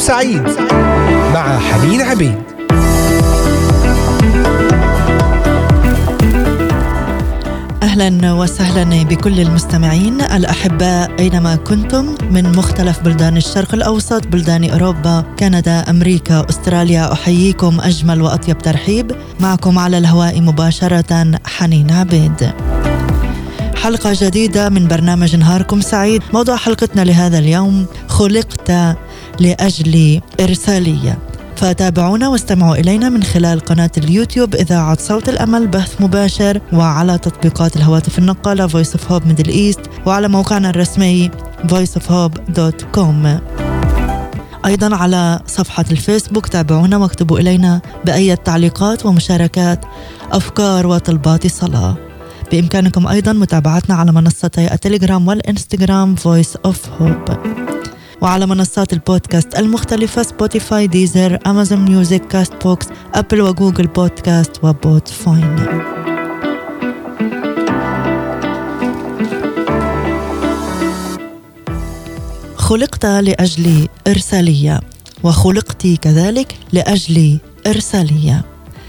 سعيد مع حنين عبيد. أهلا وسهلا بكل المستمعين الاحباء أينما كنتم من مختلف بلدان الشرق الأوسط بلدان أوروبا كندا أمريكا أستراليا أحييكم أجمل وأطيب ترحيب. معكم على الهواء مباشرة حنين عبيد. حلقة جديدة من برنامج نهاركم سعيد. موضوع حلقتنا لهذا اليوم خلقت لأجل إرسالية. فتابعونا واستمعوا إلينا من خلال قناة اليوتيوب إذاعة صوت الأمل بث مباشر وعلى تطبيقات الهواتف النقالة Voice of Hope Middle East وعلى موقعنا الرسمي voiceofhope.com أيضا على صفحة الفيسبوك تابعونا واكتبوا إلينا بأي تعليقات ومشاركات أفكار وطلبات صلاة بإمكانكم أيضا متابعتنا على منصتي التليجرام والإنستغرام Voice of Hope. وعلى منصات البودكاست المختلفة سبوتيفاي ديزر أمازون ميوزك كاست بوكس أبل وجوجل بودكاست وبود فاين خلقت لأجل إرسالية وخلقت كذلك لأجل إرسالية.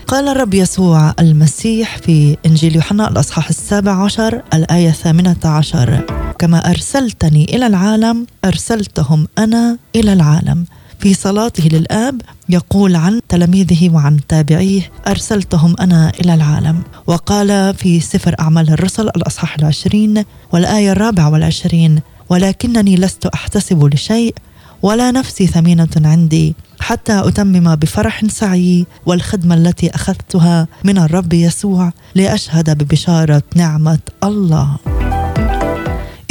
قال الرب يسوع المسيح في إنجيل يوحنا الأصحاح السابع عشر الآية الثامنة عشر. كما أرسلتني إلى العالم أرسلتهم أنا إلى العالم. في صلاته للآب يقول عن تلاميذه وعن تابعيه أرسلتهم أنا إلى العالم. وقال في سفر أعمال الرسل الأصحاح العشرين والآية الرابعة والعشرين ولكنني لست أحتسب لشيء ولا نفسي ثمينة عندي حتى أتمم بفرح سعي والخدمة التي أخذتها من الرب يسوع لأشهد ببشارة نعمة الله.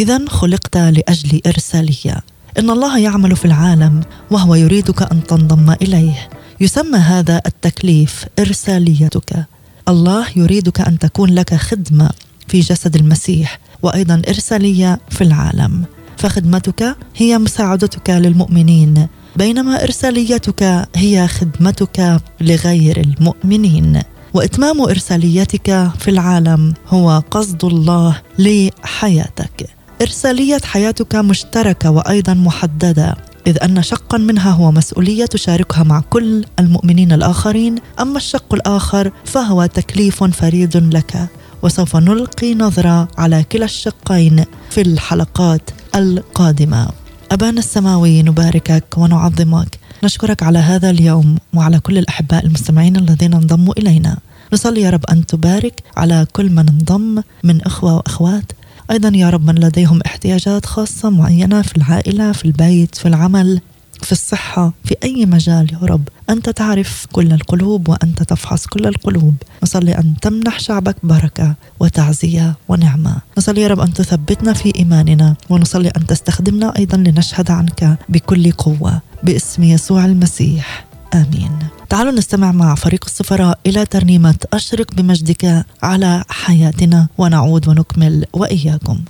إذا خلقت لأجل إرسالية. إن الله يعمل في العالم وهو يريدك أن تنضم إليه. يسمى هذا التكليف إرساليتك. الله يريدك أن تكون لك خدمة في جسد المسيح وأيضا إرسالية في العالم. فخدمتك هي مساعدتك للمؤمنين بينما إرساليتك هي خدمتك لغير المؤمنين. وإتمام إرساليتك في العالم هو قصد الله لحياتك. إرسالية حياتك مشتركة وأيضا محددة إذ أن شقا منها هو مسؤولية تشاركها مع كل المؤمنين الآخرين أما الشق الآخر فهو تكليف فريد لك. وسوف نلقي نظرة على كلا الشقين في الحلقات القادمة. أبانا السماوي نباركك ونعظمك. نشكرك على هذا اليوم وعلى كل الأحباء المستمعين الذين انضموا إلينا. نصلي يا رب أن تبارك على كل من انضم من إخوة وأخوات. أيضا يا رب من لديهم احتياجات خاصة معينة في العائلة في البيت في العمل في الصحة في أي مجال يا رب. أنت تعرف كل القلوب وأنت تفحص كل القلوب. نصلي أن تمنح شعبك بركة وتعزية ونعمة. نصلي يا رب أن تثبتنا في إيماننا ونصلي أن تستخدمنا أيضا لنشهد عنك بكل قوة باسم يسوع المسيح. آمين. تعالوا نستمع مع فريق السفراء إلى ترنيمة أشرق بمجدك على حياتنا ونعود ونكمل وإياكم.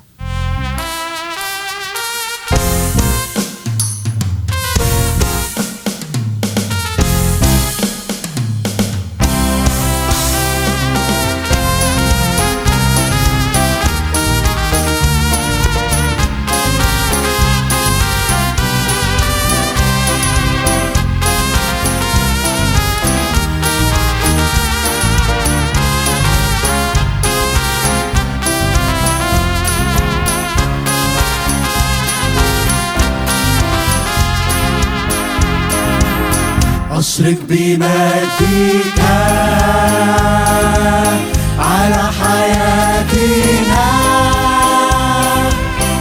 أشرق بمجدك على حياتنا.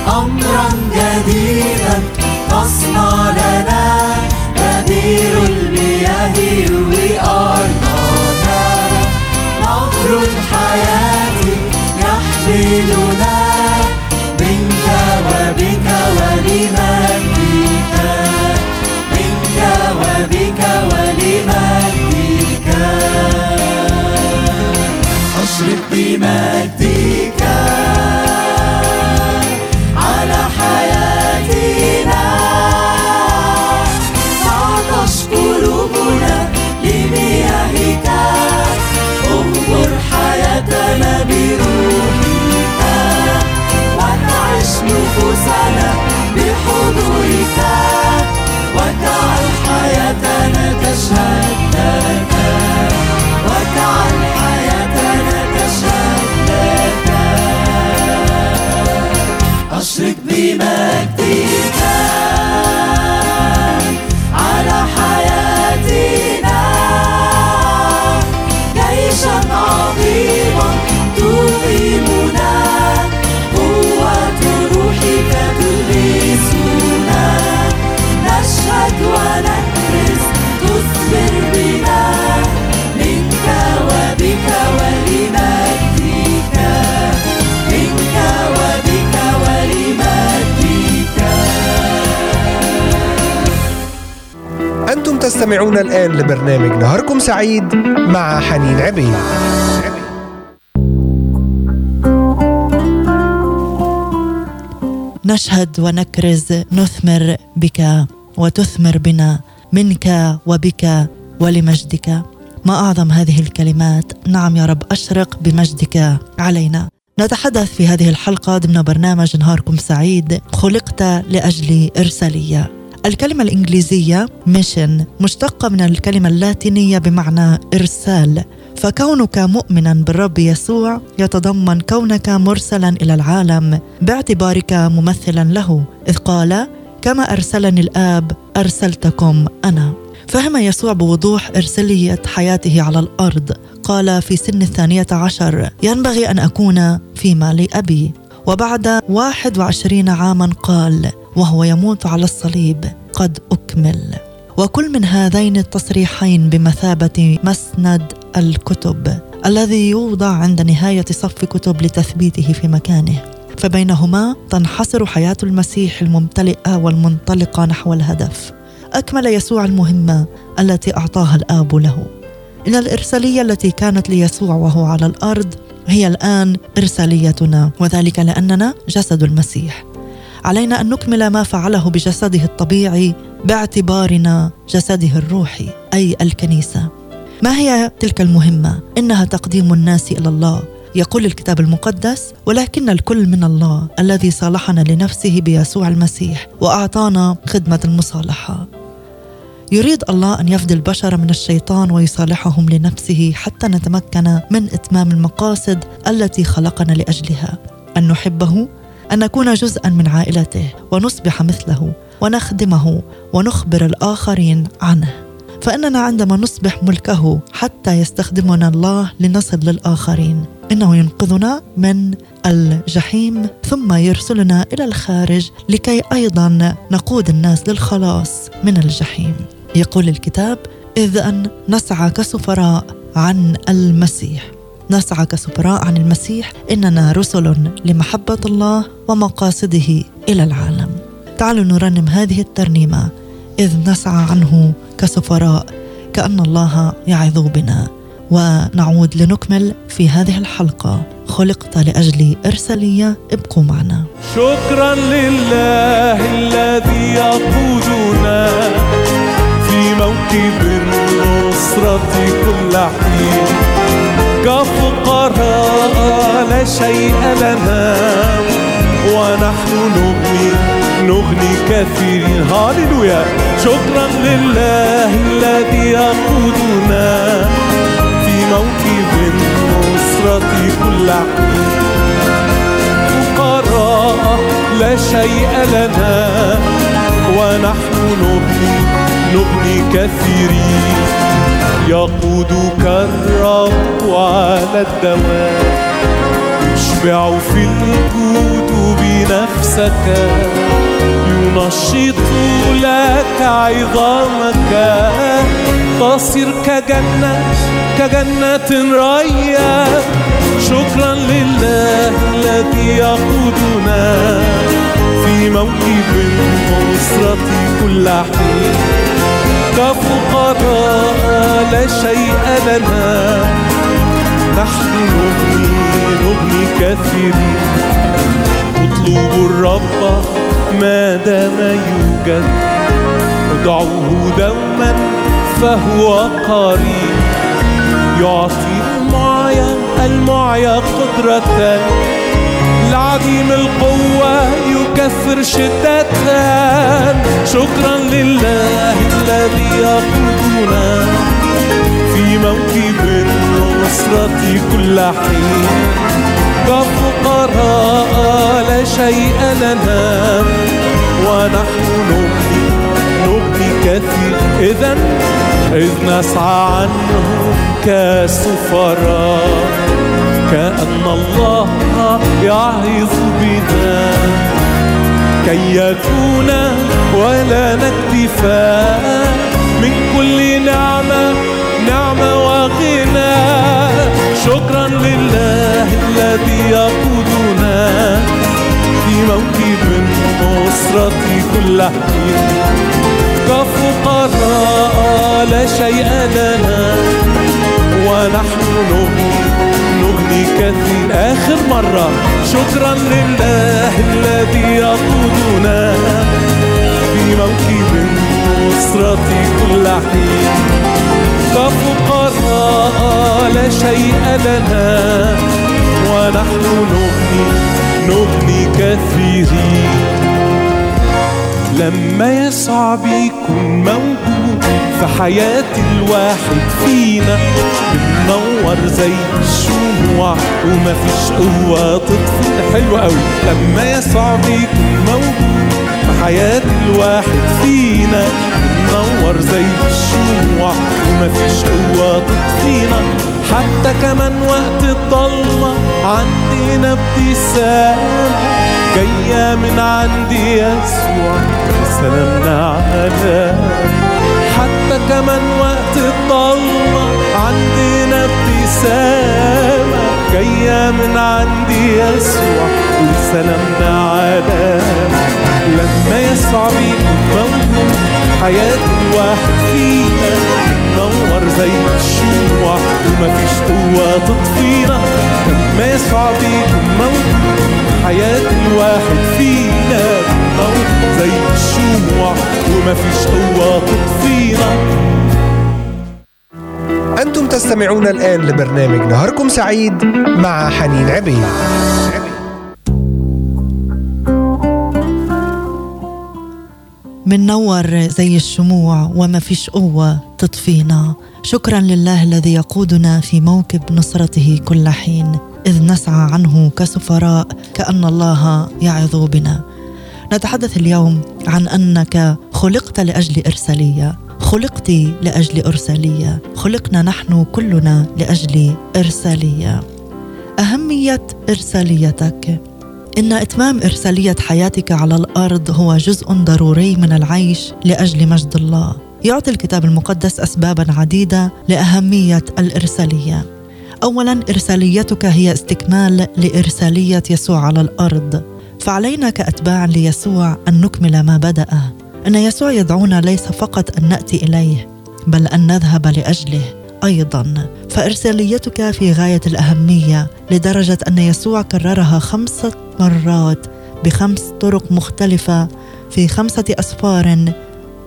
أمرا جديدا تصنع لنا بديل المياه يروي أرضنا نهر الحياة يحملنا منك وبك ولمجدك بمجدك. أشرق بمجدك. تستمعون الآن لبرنامج نهاركم سعيد مع حنين عبيد نشهد ونكرز نثمر بك وتثمر بنا منك وبك ولمجدك. ما أعظم هذه الكلمات؟ نعم يا رب أشرق بمجدك علينا. نتحدث في هذه الحلقة ضمن برنامج نهاركم سعيد خلقت لأجل إرسالية. الكلمة الإنجليزية ميشن مشتقة من الكلمة اللاتينية بمعنى إرسال. فكونك مؤمنا بالرب يسوع يتضمن كونك مرسلا إلى العالم. باعتبارك ممثلا له إذ قال كما أرسلني الآب أرسلتكم أنا. فهم يسوع بوضوح إرسالية حياته على الأرض. قال في سن الثانية عشر ينبغي أن أكون فيما لأبي. وبعد واحد وعشرين عاما قال وهو يموت على الصليب قد أكمل. وكل من هذين التصريحين بمثابة مسند الكتب الذي يوضع عند نهاية صف كتب لتثبيته في مكانه. فبينهما تنحصر حياة المسيح الممتلئة والمنطلقة نحو الهدف. أكمل يسوع المهمة التي أعطاها الآب له. إن الإرسالية التي كانت ليسوع وهو على الأرض هي الآن إرساليتنا وذلك لأننا جسد المسيح. علينا أن نكمل ما فعله بجسده الطبيعي باعتبارنا جسده الروحي أي الكنيسة. ما هي تلك المهمة؟ إنها تقديم الناس إلى الله. يقول الكتاب المقدس ولكن الكل من الله الذي صالحنا لنفسه بيسوع المسيح وأعطانا خدمة المصالحة. يريد الله أن يفدي البشر من الشيطان ويصالحهم لنفسه حتى نتمكن من إتمام المقاصد التي خلقنا لأجلها. أن نحبه أن نكون جزءا من عائلته ونصبح مثله ونخدمه ونخبر الآخرين عنه. فإننا عندما نصبح ملكه حتى يستخدمنا الله لنصل للآخرين إنه ينقذنا من الجحيم ثم يرسلنا إلى الخارج لكي أيضا نقود الناس للخلاص من الجحيم. يقول الكتاب إذ أن نسعى كسفراء عن المسيح. نسعى كسفراء عن المسيح إننا رسل لمحبة الله ومقاصده إلى العالم. تعالوا نرنم هذه الترنيمة إذ نسعى عنه كسفراء كأن الله يعظ بنا. ونعود لنكمل في هذه الحلقة خلقت لأجل إرسالية ابقوا معنا. شكرا لله الذي يقودنا في موكب النصرة كل حين. كفقراء لا شيء لنا. ونحن نغني نغني كثيرين. هاليلويا شكرا لله الذي يقودنا في موكب النصرة كل حين فقراء لا شيء لنا. ونحن نبني نبني كثيرين يقودك الرب على الدوام. يشبع في الجود بنفسك ينشط لك عظامك. تصير كجنة كجنة ريا. شكرا لله الذي يقودنا في موكب النصرة كل حين. كفقراء لا شيء لنا. نحن نبني نبني كثيرين اطلبوا الرب ما دام يوجد. ادعوه دوما فهو قريب. يعطي المعيا المعيا قدرة. العديم القوة يكثر شدة شكرا لله الذي يقودنا في موكب النصرة كل حين. كفقراء لا شيء لنا ونحن نبني نبني كثير. إذا إذ نسعى عنهم كسفراء. كأن الله يعظ بنا كي يكون ولنا اكتفاء من كل نعمة نعمة وغنى. شكرا لله الذي يقودنا في موكب النصرة كل حين كفقراء لا شيء لنا ونحن نغني. كثير آخر مرة. شكرا لله الذي يقودنا في موكب النصرة كل حين. كفقراء لا شيء لنا ونحن نغني نغني كثيرين. لما يسعى بيكون موجود في حياة الواحد فينا بننور زي الشموع ومفيش قوة تطفي. حلو قوي. لما يسعى بيكون موجود في حياة الواحد فينا بننور زي الشموع ومفيش قوة تطفينا. حتى كمان وقت الضلمة عندنا ابتسامة. جاية من عند يسوع. سلامنا على حتى كمان وقت الضلمة عندنا ابتسامة جاية من عند يسوع وسلامنا على لما يسوع بيكون موجود حياة الواحد فينا نور زي الشموع ومفيش قوة تطفينا. لما يسوع بيكون موجود حياة الواحد فينا نور زي الشموع ومفيش قوة تطفينا. أنتم تستمعون الآن لبرنامج نهاركم سعيد مع حنين عبيد. منور زي الشموع وما فيش قوة تطفينا. شكرا لله الذي يقودنا في موكب نصرته كل حين. إذ نسعى عنه كسفراء كأن الله يعظ بنا. نتحدث اليوم عن أنك خلقت لأجل إرسالية. خلقت لأجل إرسالية. خلقنا نحن كلنا لأجل إرسالية. أهمية إرساليتك. إن إتمام إرسالية حياتك على الأرض هو جزء ضروري من العيش لأجل مجد الله. يعطي الكتاب المقدس أسبابا عديدة لأهمية الإرسالية. أولا إرساليتك هي استكمال لإرسالية يسوع على الأرض. فعلينا كأتباع ليسوع أن نكمل ما بدأه. أن يسوع يدعونا ليس فقط أن نأتي إليه بل أن نذهب لأجله أيضا فإرساليتك في غاية الأهمية لدرجة أن يسوع كررها خمسة مرات بخمس طرق مختلفة في خمسة أسفار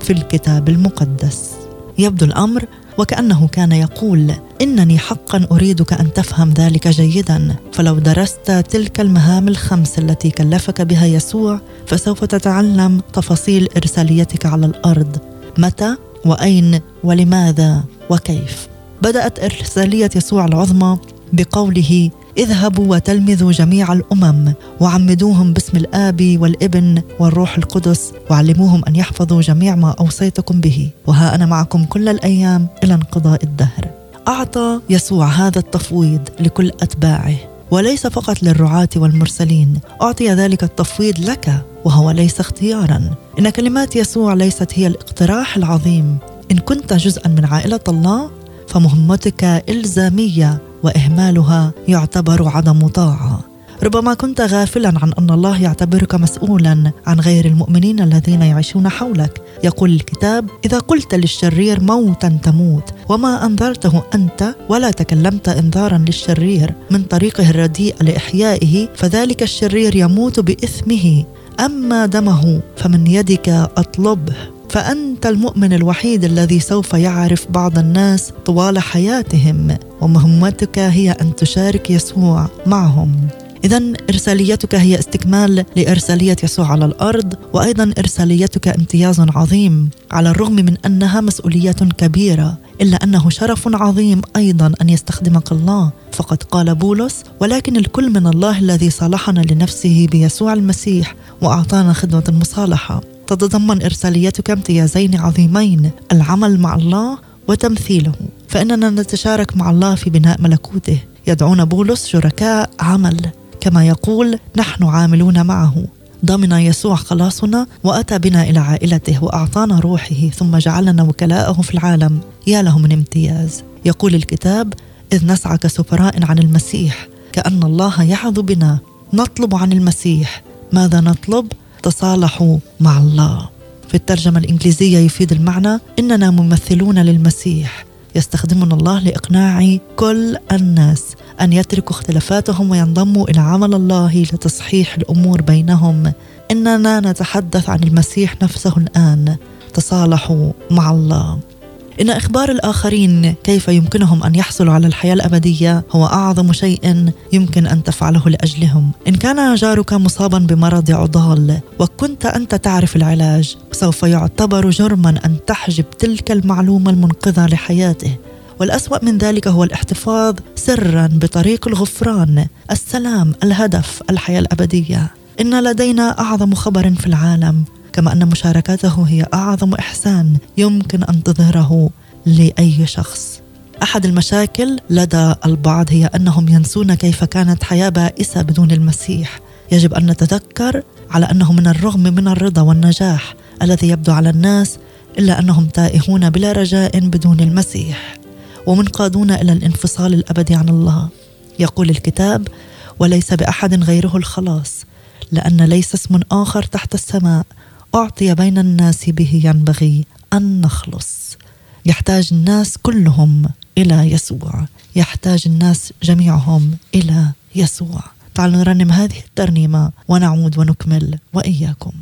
في الكتاب المقدس. يبدو الأمر وكأنه كان يقول إنني حقا أريدك أن تفهم ذلك جيدا. فلو درست تلك المهام الخمس التي كلفك بها يسوع فسوف تتعلم تفاصيل إرساليتك على الأرض. متى؟ وأين؟ ولماذا؟ وكيف؟ بدأت إرسالية يسوع العظمى بقوله اذهبوا وتلمذوا جميع الأمم وعمدوهم باسم الآب والابن والروح القدس وعلموهم أن يحفظوا جميع ما أوصيتكم به. وها أنا معكم كل الأيام إلى انقضاء الدهر. أعطى يسوع هذا التفويض لكل أتباعه وليس فقط للرعاة والمرسلين. أعطي ذلك التفويض لك وهو ليس اختيارا. إن كلمات يسوع ليست هي الاقتراح العظيم. إن كنت جزءا من عائلة الله فمهمتك إلزامية وإهمالها يعتبر عدم طاعة. ربما كنت غافلا عن أن الله يعتبرك مسؤولا عن غير المؤمنين الذين يعيشون حولك. يقول الكتاب إذا قلت للشرير موتا تموت وما أنذرته أنت ولا تكلمت انذارا للشرير من طريقه الرديء لإحيائه فذلك الشرير يموت بإثمه. أما دمه فمن يدك أطلبه. فأنت المؤمن الوحيد الذي سوف يعرف بعض الناس طوال حياتهم ومهمتك هي أن تشارك يسوع معهم. إذا إرساليتك هي استكمال لإرسالية يسوع على الأرض وأيضا إرساليتك امتياز عظيم على الرغم من أنها مسؤولية كبيرة إلا أنه شرف عظيم أيضا أن يستخدمك الله. فقد قال بولس ولكن الكل من الله الذي صالحنا لنفسه بيسوع المسيح وأعطانا خدمة المصالحة تتضمن إرساليتك امتيازين عظيمين العمل مع الله وتمثيله. فإننا نتشارك مع الله في بناء ملكوته. يدعون بولس شركاء عمل. كما يقول نحن عاملون معه. ضمن يسوع خلاصنا وأتى بنا إلى عائلته وأعطانا روحه ثم جعلنا وكلاءه في العالم. يا له من امتياز. يقول الكتاب إذ نسعى كسفراء عن المسيح كأن الله يعظ بنا. نطلب عن المسيح. ماذا نطلب؟ تصالحوا مع الله. في الترجمة الإنجليزية يفيد المعنى إننا ممثلون للمسيح. يستخدمنا الله لإقناع كل الناس أن يتركوا اختلافاتهم وينضموا إلى عمل الله لتصحيح الأمور بينهم. إننا نتحدث عن المسيح نفسه الآن. تصالحوا مع الله. إن إخبار الآخرين كيف يمكنهم أن يحصلوا على الحياة الأبدية هو أعظم شيء يمكن أن تفعله لأجلهم. إن كان جارك مصابا بمرض عضال وكنت أنت تعرف العلاج سوف يعتبر جرما أن تحجب تلك المعلومة المنقذة لحياته. والأسوأ من ذلك هو الاحتفاظ سرا بطريق الغفران السلام الهدف الحياة الأبدية. إن لدينا أعظم خبر في العالم كما أن مشاركته هي أعظم إحسان يمكن أن تظهره لأي شخص. أحد المشاكل لدى البعض هي أنهم ينسون كيف كانت حياة بائسة بدون المسيح. يجب أن نتذكر على أنه من الرغم من الرضا والنجاح الذي يبدو على الناس إلا أنهم تائهون بلا رجاء بدون المسيح. ومنقادون إلى الانفصال الابدي عن الله. يقول الكتاب وليس بأحد غيره الخلاص لأن ليس اسم آخر تحت السماء أعطي بين الناس به ينبغي أن نخلص. يحتاج الناس كلهم إلى يسوع. يحتاج الناس جميعهم إلى يسوع. تعالوا نرنم هذه الترنيمة ونعود ونكمل وإياكم.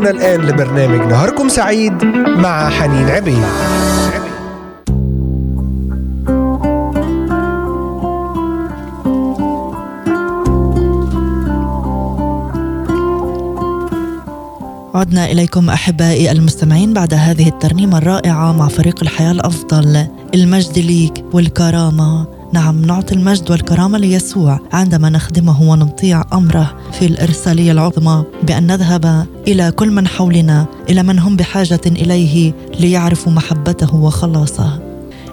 تستمعون الآن لبرنامج نهاركم سعيد مع حنين عبيد. عدنا إليكم أحبائي المستمعين بعد هذه الترنيمة الرائعة مع فريق الحياة الأفضل المجد ليك والكرامة. نعم نعطي المجد والكرامة ليسوع عندما نخدمه ونطيع أمره في الإرسالية العظمى بأن نذهب إلى كل من حولنا إلى من هم بحاجة إليه ليعرفوا محبته وخلاصه.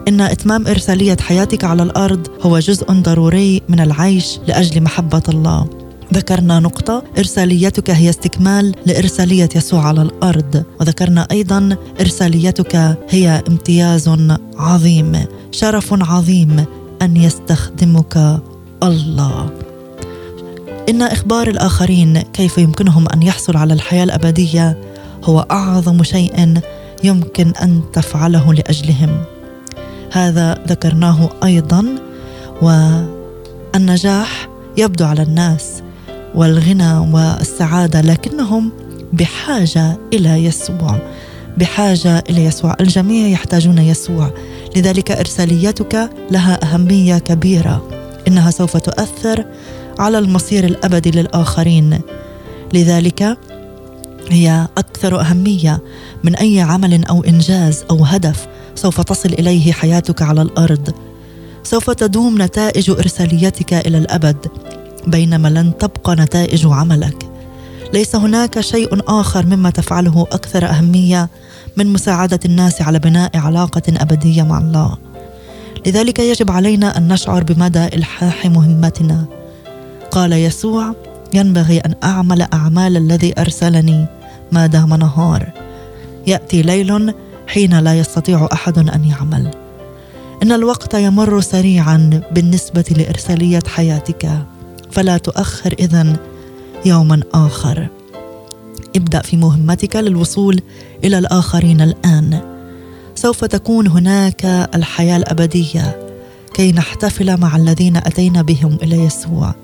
إن إتمام إرسالية حياتك على الأرض هو جزء ضروري من العيش لأجل محبة الله. ذكرنا نقطة إرساليتك هي استكمال لإرسالية يسوع على الأرض. وذكرنا أيضا إرساليتك هي امتياز عظيم شرف عظيم أن يستخدمك الله. إن إخبار الآخرين كيف يمكنهم أن يحصلوا على الحياة الأبدية هو أعظم شيء يمكن أن تفعله لأجلهم. هذا ذكرناه أيضا والنجاح يبدو على الناس والغنى والسعادة لكنهم بحاجة إلى يسوع. بحاجة إلى يسوع. الجميع يحتاجون يسوع. لذلك ارساليتك لها أهمية كبيرة. إنها سوف تؤثر على المصير الابدي للآخرين. لذلك هي أكثر أهمية من أي عمل أو إنجاز أو هدف سوف تصل إليه حياتك على الأرض. سوف تدوم نتائج إرساليتك إلى الأبد بينما لن تبقى نتائج عملك. ليس هناك شيء آخر مما تفعله أكثر أهمية من مساعدة الناس على بناء علاقة أبدية مع الله. لذلك يجب علينا أن نشعر بمدى إلحاح مهمتنا. قال يسوع ينبغي أن أعمل أعمال الذي أرسلني. ما دام نهار يأتي ليل حين لا يستطيع أحد أن يعمل. إن الوقت يمر سريعا بالنسبة لإرسالية حياتك. فلا تؤخر اذا يوما آخر. ابدأ في مهمتك للوصول إلى الآخرين الآن. سوف تكون هناك الحياة الأبدية. كي نحتفل مع الذين أتينا بهم إلى يسوع.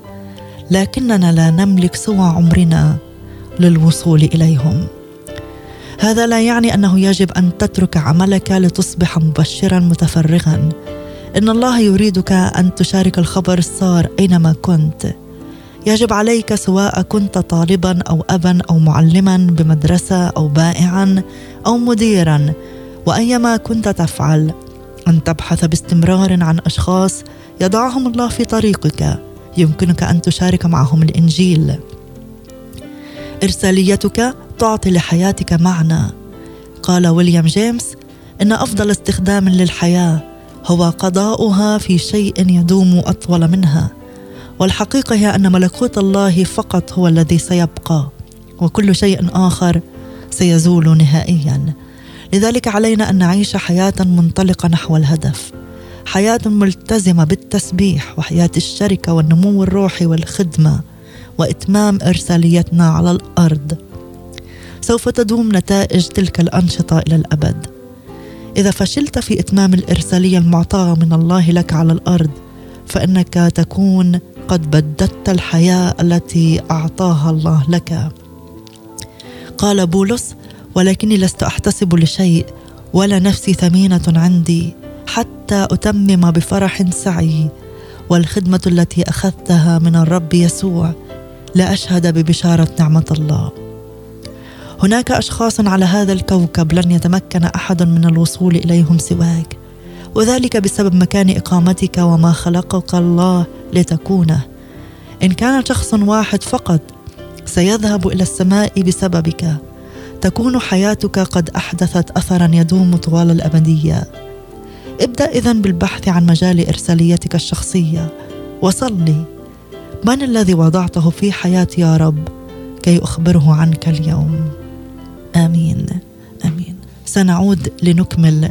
لكننا لا نملك سوى عمرنا للوصول إليهم. هذا لا يعني أنه يجب أن تترك عملك لتصبح مبشرا متفرغا. إن الله يريدك أن تشارك الخبر السار أينما كنت. يجب عليك سواء كنت طالبا أو ابا أو معلما بمدرسة أو بائعا أو مديرا. وايما كنت تفعل أن تبحث باستمرار عن أشخاص يضعهم الله في طريقك. يمكنك أن تشارك معهم الإنجيل. إرساليتك تعطي لحياتك معنى. قال ويليام جيمس إن أفضل استخدام للحياة هو قضاؤها في شيء يدوم أطول منها. والحقيقة هي أن ملكوت الله فقط هو الذي سيبقى وكل شيء آخر سيزول نهائيا. لذلك علينا أن نعيش حياة منطلقة نحو الهدف. حياة ملتزمة بالتسبيح وحياة الشركة والنمو الروحي والخدمة وإتمام إرساليتنا على الأرض. سوف تدوم نتائج تلك الأنشطة إلى الأبد. إذا فشلت في إتمام الإرسالية المعطاة من الله لك على الأرض فإنك تكون قد بددت الحياة التي أعطاها الله لك. قال بولس ولكني لست أحتسب لشيء ولا نفسي ثمينة عندي. حتى أتمم بفرح سعي والخدمة التي أخذتها من الرب يسوع لاشهد ببشارة نعمة الله. هناك أشخاص على هذا الكوكب لن يتمكن أحد من الوصول إليهم سواك وذلك بسبب مكان إقامتك وما خلقك الله لتكونه إن كان شخص واحد فقط سيذهب إلى السماء بسببك تكون حياتك قد أحدثت اثرا يدوم طوال الأبدية. ابدأ إذا بالبحث عن مجال إرساليتك الشخصية وصلي. من الذي وضعته في حياتي يا رب؟ كي أخبره عنك اليوم. آمين. آمين. سنعود لنكمل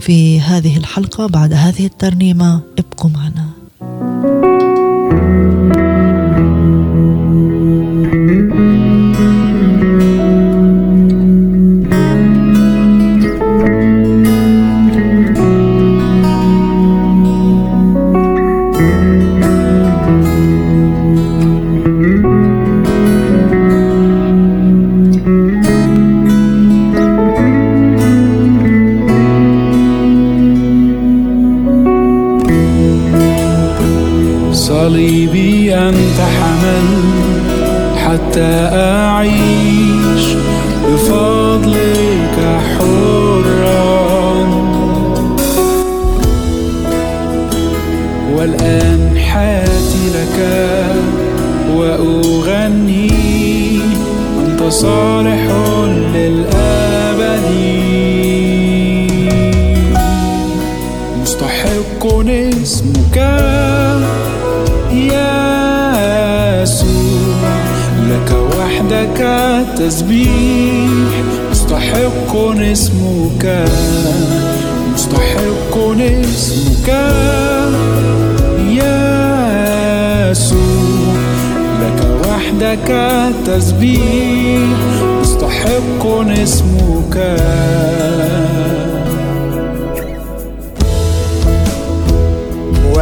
في هذه الحلقة بعد هذه الترنيمة. ابقوا معنا.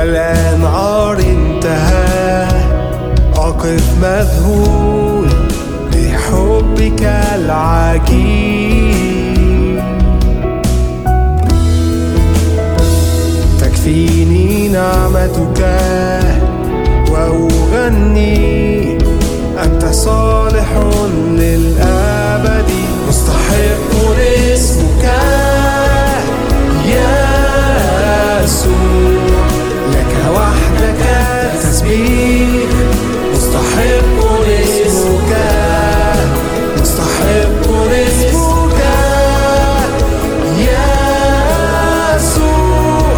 والآن عار انتهى. أقف مذهول لحبك العجيب. تكفيني نعمتك وأغني. أنت صالح للأبد. مستحق اسمك يسوع. لك وحدك التسبيح مستحق اسمك مستحق اسمك يسوع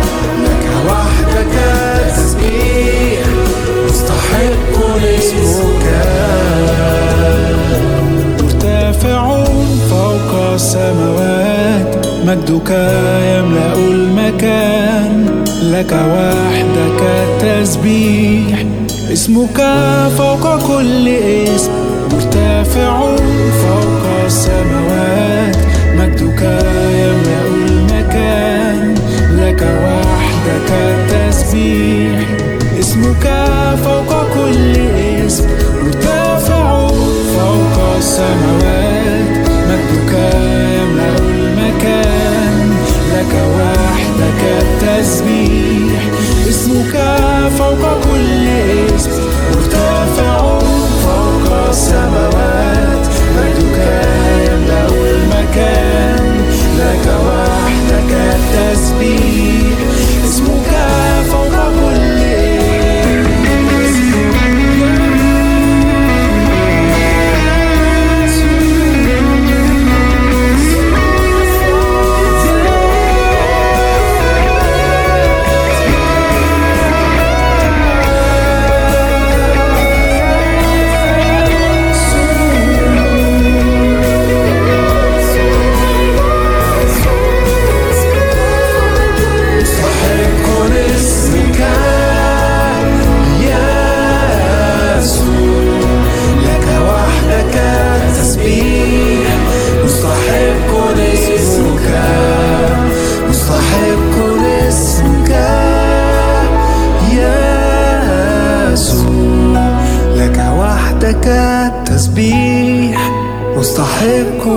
لك وحدك التسبيح مستحق اسمك مرتفع فوق السماوات. مجدك يملأ المكان لك وحدك التسبيح اسمك فوق كل اسم مرتفع فوق السماوات. مجدك يملأ المكان لك وحدك التسبيح اسمك فوق كل اسمك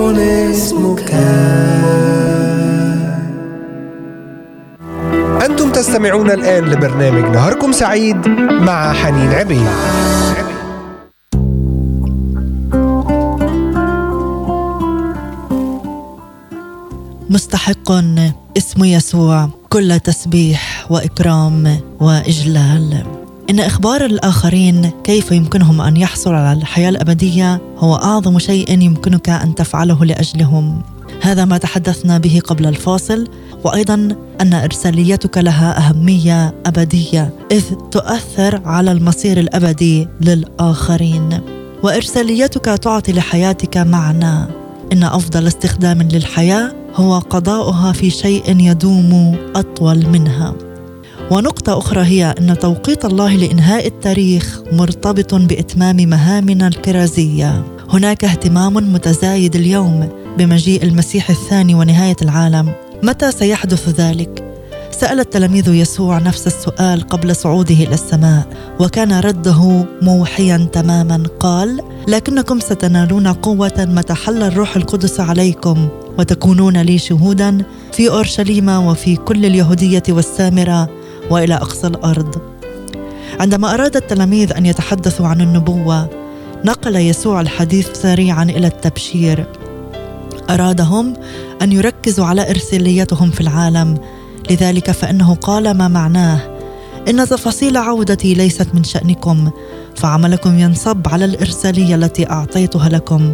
اسمك. أنتم تستمعون الآن لبرنامج نهاركم سعيد مع حنين عبيد. مستحق اسم يسوع كل تسبيح وإكرام وإجلال. إن إخبار الآخرين كيف يمكنهم أن يحصلوا على الحياة الأبدية هو أعظم شيء يمكنك أن تفعله لأجلهم. هذا ما تحدثنا به قبل الفاصل وأيضا أن إرساليتك لها أهمية أبدية إذ تؤثر على المصير الأبدي للآخرين. وإرساليتك تعطي لحياتك معنى. إن أفضل استخدام للحياة هو قضاؤها في شيء يدوم أطول منها. ونقطة أخرى هي أن توقيت الله لإنهاء التاريخ مرتبط بإتمام مهامنا الكرازية. هناك اهتمام متزايد اليوم بمجيء المسيح الثاني ونهاية العالم. متى سيحدث ذلك؟ سأل التلاميذ يسوع نفس السؤال قبل صعوده إلى السماء، وكان رده موحيا تماما قال: لكنكم ستنالون قوة متى حل الروح القدس عليكم وتكونون لي شهودا في أورشليم وفي كل اليهودية والسامرة وإلى أقصى الأرض. عندما أراد التلاميذ أن يتحدثوا عن النبوة نقل يسوع الحديث سريعا إلى التبشير. أرادهم أن يركزوا على إرساليتهم في العالم. لذلك فإنه قال ما معناه إن تفاصيل عودتي ليست من شأنكم فعملكم ينصب على الإرسالية التي أعطيتها لكم.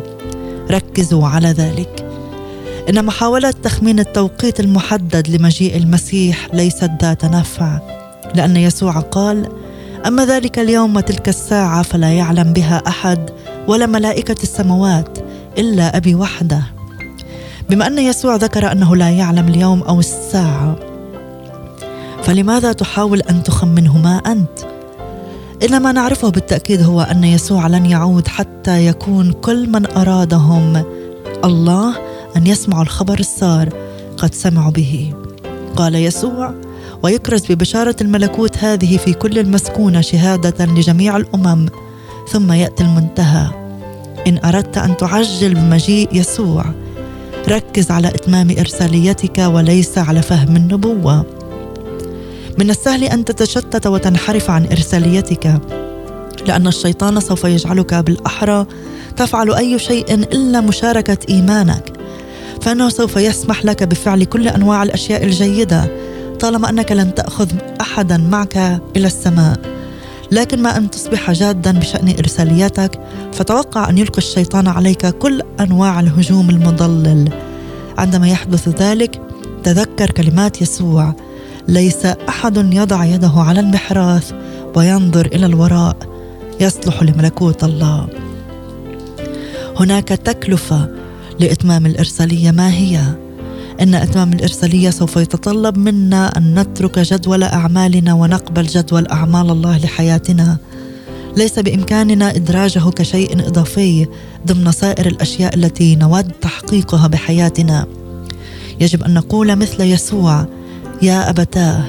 ركزوا على ذلك. إن محاوله تخمين التوقيت المحدد لمجيء المسيح ليست ذات نفع لأن يسوع قال أما ذلك اليوم وتلك الساعة فلا يعلم بها أحد ولا ملائكة السماوات إلا أبي وحده. بما أن يسوع ذكر أنه لا يعلم اليوم أو الساعة فلماذا تحاول أن تخمنهما أنت؟ إن ما نعرفه بالتأكيد هو أن يسوع لن يعود حتى يكون كل من أرادهم الله أن يسمعوا الخبر السار قد سمعوا به. قال يسوع ويكرز ببشارة الملكوت هذه في كل المسكونة شهادة لجميع الأمم ثم يأتي المنتهى. إن أردت أن تعجل بمجيء يسوع ركز على إتمام إرساليتك وليس على فهم النبوة. من السهل أن تتشتت وتنحرف عن إرساليتك لأن الشيطان سوف يجعلك بالأحرى تفعل أي شيء إلا مشاركة إيمانك. فانه سوف يسمح لك بفعل كل أنواع الأشياء الجيدة طالما أنك لن تأخذ احدا معك إلى السماء. لكن ما أن تصبح جادا بشأن ارساليتك فتوقع أن يلقي الشيطان عليك كل أنواع الهجوم المضلل. عندما يحدث ذلك تذكر كلمات يسوع ليس أحد يضع يده على المحراث وينظر إلى الوراء يصلح لملكوت الله. هناك تكلفة لإتمام الإرسالية ما هي؟ إن إتمام الإرسالية سوف يتطلب منا أن نترك جدول أعمالنا ونقبل جدول أعمال الله لحياتنا. ليس بإمكاننا إدراجه كشيء إضافي ضمن سائر الأشياء التي نود تحقيقها بحياتنا. يجب أن نقول مثل يسوع يا أبتاه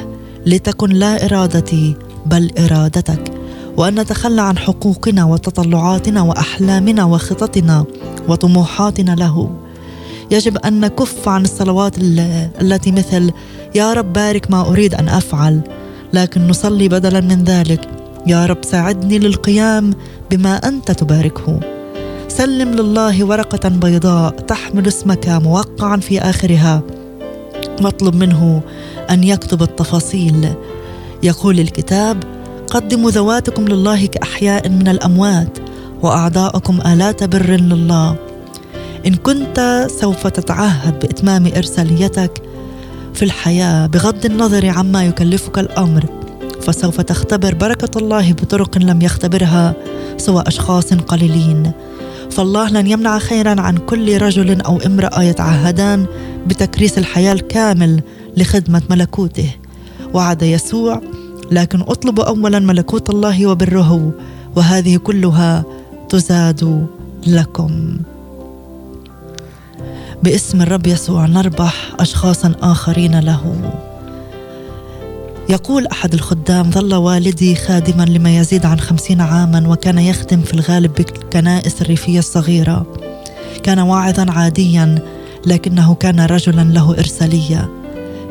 لتكن لا إرادتي بل إرادتك. وأن نتخلى عن حقوقنا وتطلعاتنا وأحلامنا وخططنا وطموحاتنا له. يجب أن نكف عن الصلوات التي مثل يا رب بارك ما أريد أن أفعل لكن نصلي بدلا من ذلك. يا رب ساعدني للقيام بما أنت تباركه. سلم لله ورقة بيضاء تحمل اسمك موقعا في آخرها. واطلب منه أن يكتب التفاصيل. يقول الكتاب قدموا ذواتكم لله كأحياء من الأموات وأعضاءكم آلات بر لله. إن كنت سوف تتعهد بإتمام إرساليتك في الحياة بغض النظر عما يكلفك الأمر فسوف تختبر بركة الله بطرق لم يختبرها سوى أشخاص قليلين. فالله لن يمنع خيرا عن كل رجل أو امرأة يتعهدان بتكريس الحياة الكامل لخدمة ملكوته. وعد يسوع لكن اطلبوا اولا ملكوت الله وبره وهذه كلها تزاد لكم. باسم الرب يسوع نربح اشخاصا آخرين له. يقول أحد الخدام ظل والدي خادما لما يزيد عن خمسين عاما وكان يخدم في الغالب بالكنائس الريفية الصغيرة. كان واعظا عاديا لكنه كان رجلا له إرسالية.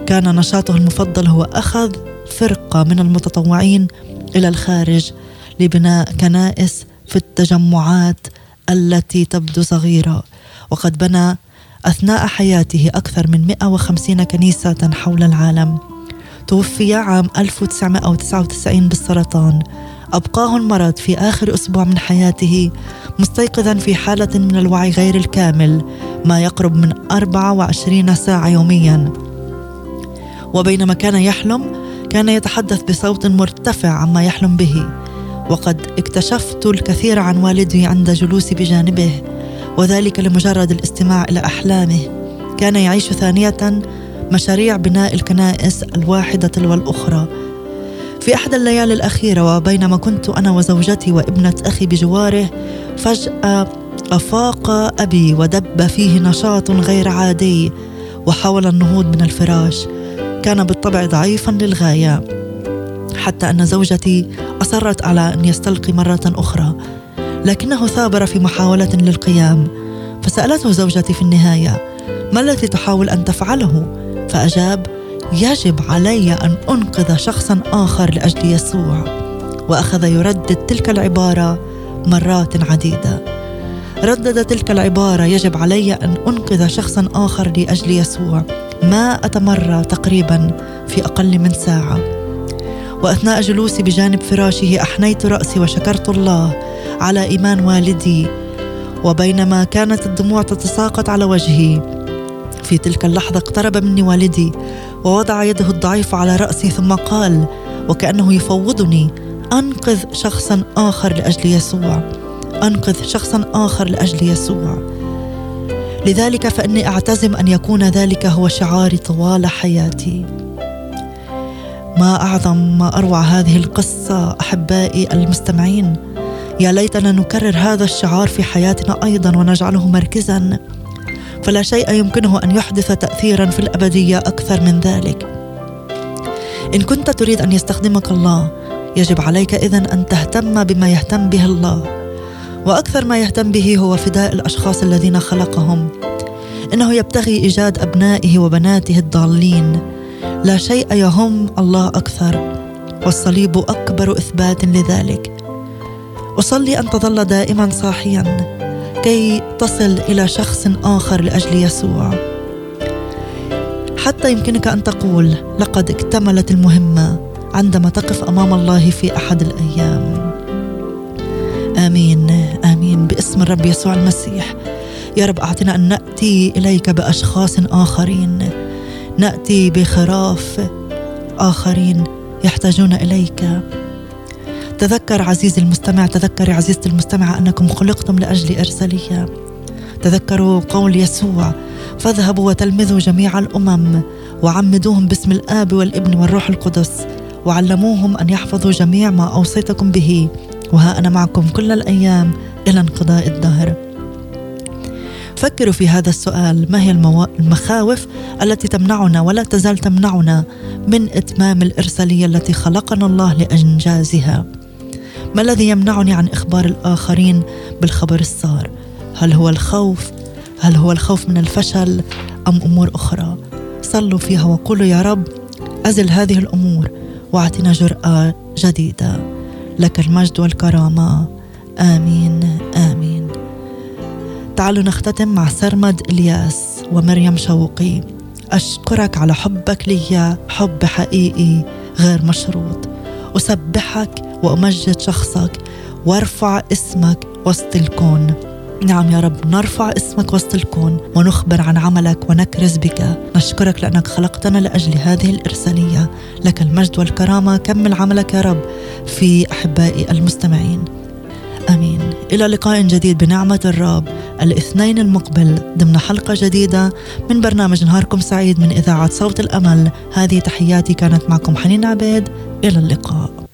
كان نشاطه المفضل هو أخذ فرقة من المتطوعين إلى الخارج لبناء كنائس في التجمعات التي تبدو صغيرة. وقد بنى أثناء حياته أكثر من 150 كنيسة حول العالم. توفي عام 1999 بالسرطان. أبقاه المرض في آخر أسبوع من حياته مستيقظا في حالة من الوعي غير الكامل ما يقرب من 24 ساعة يوميا. وبينما كان يحلم كان يتحدث بصوت مرتفع عما يحلم به وقد اكتشفت الكثير عن والدي عند جلوسي بجانبه وذلك لمجرد الاستماع إلى أحلامه. كان يعيش ثانية مشاريع بناء الكنائس الواحدة تلو الاخرى في احدى الليالي الأخيرة وبينما كنت أنا وزوجتي وابنة أخي بجواره فجأة أفاق أبي ودب فيه نشاط غير عادي وحاول النهوض من الفراش. كان بالطبع ضعيفا للغاية حتى أن زوجتي أصرت على أن يستلقي مرة أخرى لكنه ثابر في محاولة للقيام. فسألته زوجتي في النهاية ما الذي تحاول أن تفعله؟ فأجاب يجب علي أن أنقذ شخصا آخر لأجل يسوع. وأخذ يردد تلك العبارة مرات عديدة. ردد تلك العبارة يجب علي أن أنقذ شخصا آخر لأجل يسوع. ما أتمرى تقريبا في أقل من ساعة. وأثناء جلوسي بجانب فراشه أحنيت رأسي وشكرت الله على إيمان والدي وبينما كانت الدموع تتساقط على وجهي. في تلك اللحظة اقترب مني والدي ووضع يده الضعيفة على رأسي ثم قال وكأنه يفوضني أنقذ شخصا آخر لأجل يسوع أنقذ شخصا آخر لأجل يسوع. لذلك فإني أعتزم أن يكون ذلك هو شعاري طوال حياتي. ما أعظم ما أروع هذه القصة أحبائي المستمعين يا ليتنا نكرر هذا الشعار في حياتنا أيضا ونجعله مركزا. فلا شيء يمكنه أن يحدث تأثيرا في الأبدية أكثر من ذلك. إن كنت تريد أن يستخدمك الله يجب عليك إذن أن تهتم بما يهتم به الله. وأكثر ما يهتم به هو فداء الأشخاص الذين خلقهم. إنه يبتغي إيجاد أبنائه وبناته الضالين. لا شيء يهم الله أكثر. والصليب أكبر إثبات لذلك. أصلي أن تظل دائما صاحيا. كي تصل إلى شخص آخر لأجل يسوع. حتى يمكنك أن تقول لقد اكتملت المهمة عندما تقف أمام الله في أحد الأيام. آمين. آمين باسم الرب يسوع المسيح. يا رب أعطنا أن نأتي إليك بأشخاص آخرين. نأتي بخراف آخرين يحتاجون إليك. تذكر عزيزي المستمع تذكري عزيزتي المستمعة أنكم خلقتم لأجل إرسالية. تذكروا قول يسوع فاذهبوا وتلمذوا جميع الأمم وعمدوهم باسم الآب والابن والروح القدس وعلموهم أن يحفظوا جميع ما أوصيتكم به. وها أنا معكم كل الأيام إلى انقضاء الدهر فكروا في هذا السؤال ما هي المو... المخاوف التي تمنعنا ولا تزال تمنعنا من إتمام الإرسالية التي خلقنا الله لإنجازها؟ ما الذي يمنعني عن إخبار الآخرين بالخبر السار هل هو الخوف؟ هل هو الخوف من الفشل أم أمور أخرى؟ صلوا فيها وقولوا يا رب أزل هذه الأمور واعطنا جرأة جديدة. لك المجد والكرامة. آمين آمين. تعالوا نختتم مع سرمد إلياس ومريم شوقي. أشكرك على حبك لي حب حقيقي غير مشروط. أسبحك وأمجد شخصك وارفع اسمك وسط الكون. نعم يا رب نرفع اسمك وسط الكون ونخبر عن عملك ونكرز بك. نشكرك لأنك خلقتنا لأجل هذه الإرسالية لك المجد والكرامة كمل عملك يا رب. في أحبائي المستمعين. إلى لقاء جديد بنعمة الرب الاثنين المقبل ضمن حلقة جديدة من برنامج نهاركم سعيد من إذاعة صوت الأمل. هذه تحياتي كانت معكم حنين عبيد. إلى اللقاء.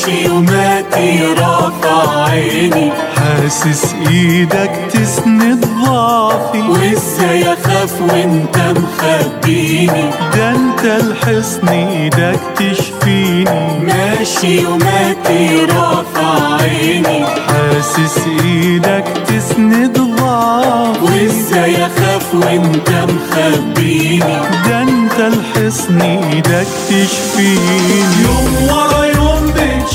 ماشي وماتي رافع عيني. حاسس إيدك تسند ضعفي. وازاي اخاف وانت مخبيني. ده انت الحصن إيدك تشفيني. ماشي وماتي رافع عيني. حاسس إيدك تسند ضعفي. وازاي اخاف وانت مخبيني. ده انت الحصن إيدك تشفيني. يوم ورا يوم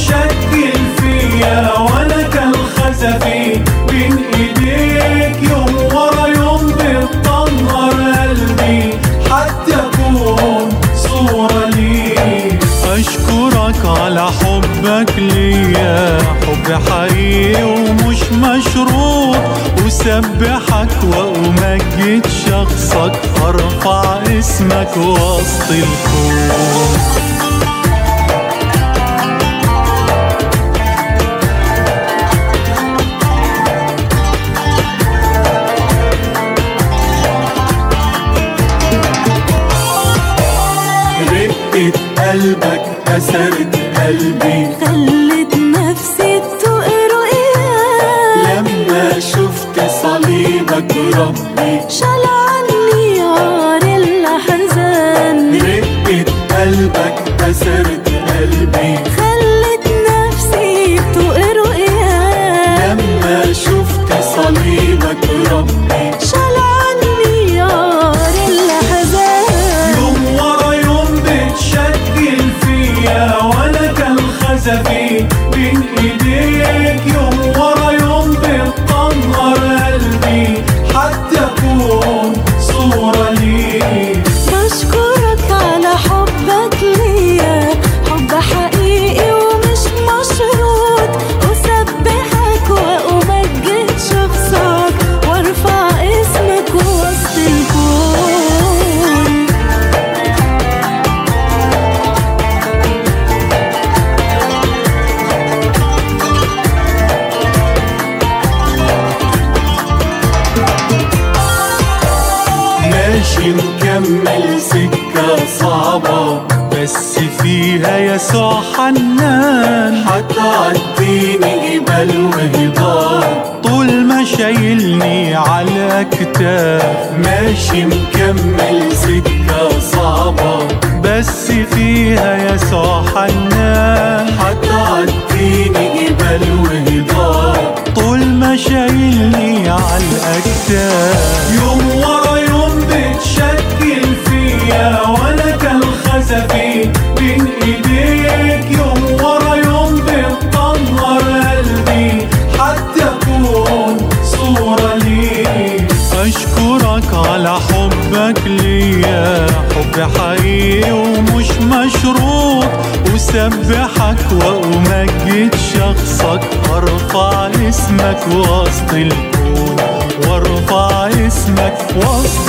بتشكل فيا وأنا كالخزفي بين إيديك يوم ورا يوم بتطهر قلبي حتى اكون صورة ليك أشكرك على حبك ليا حب حقيقي ومش مشروط. أسبحك وأمجد شخصك أرفع اسمك وسط الكون. اسمك وسط الكون وارفع اسمك وسط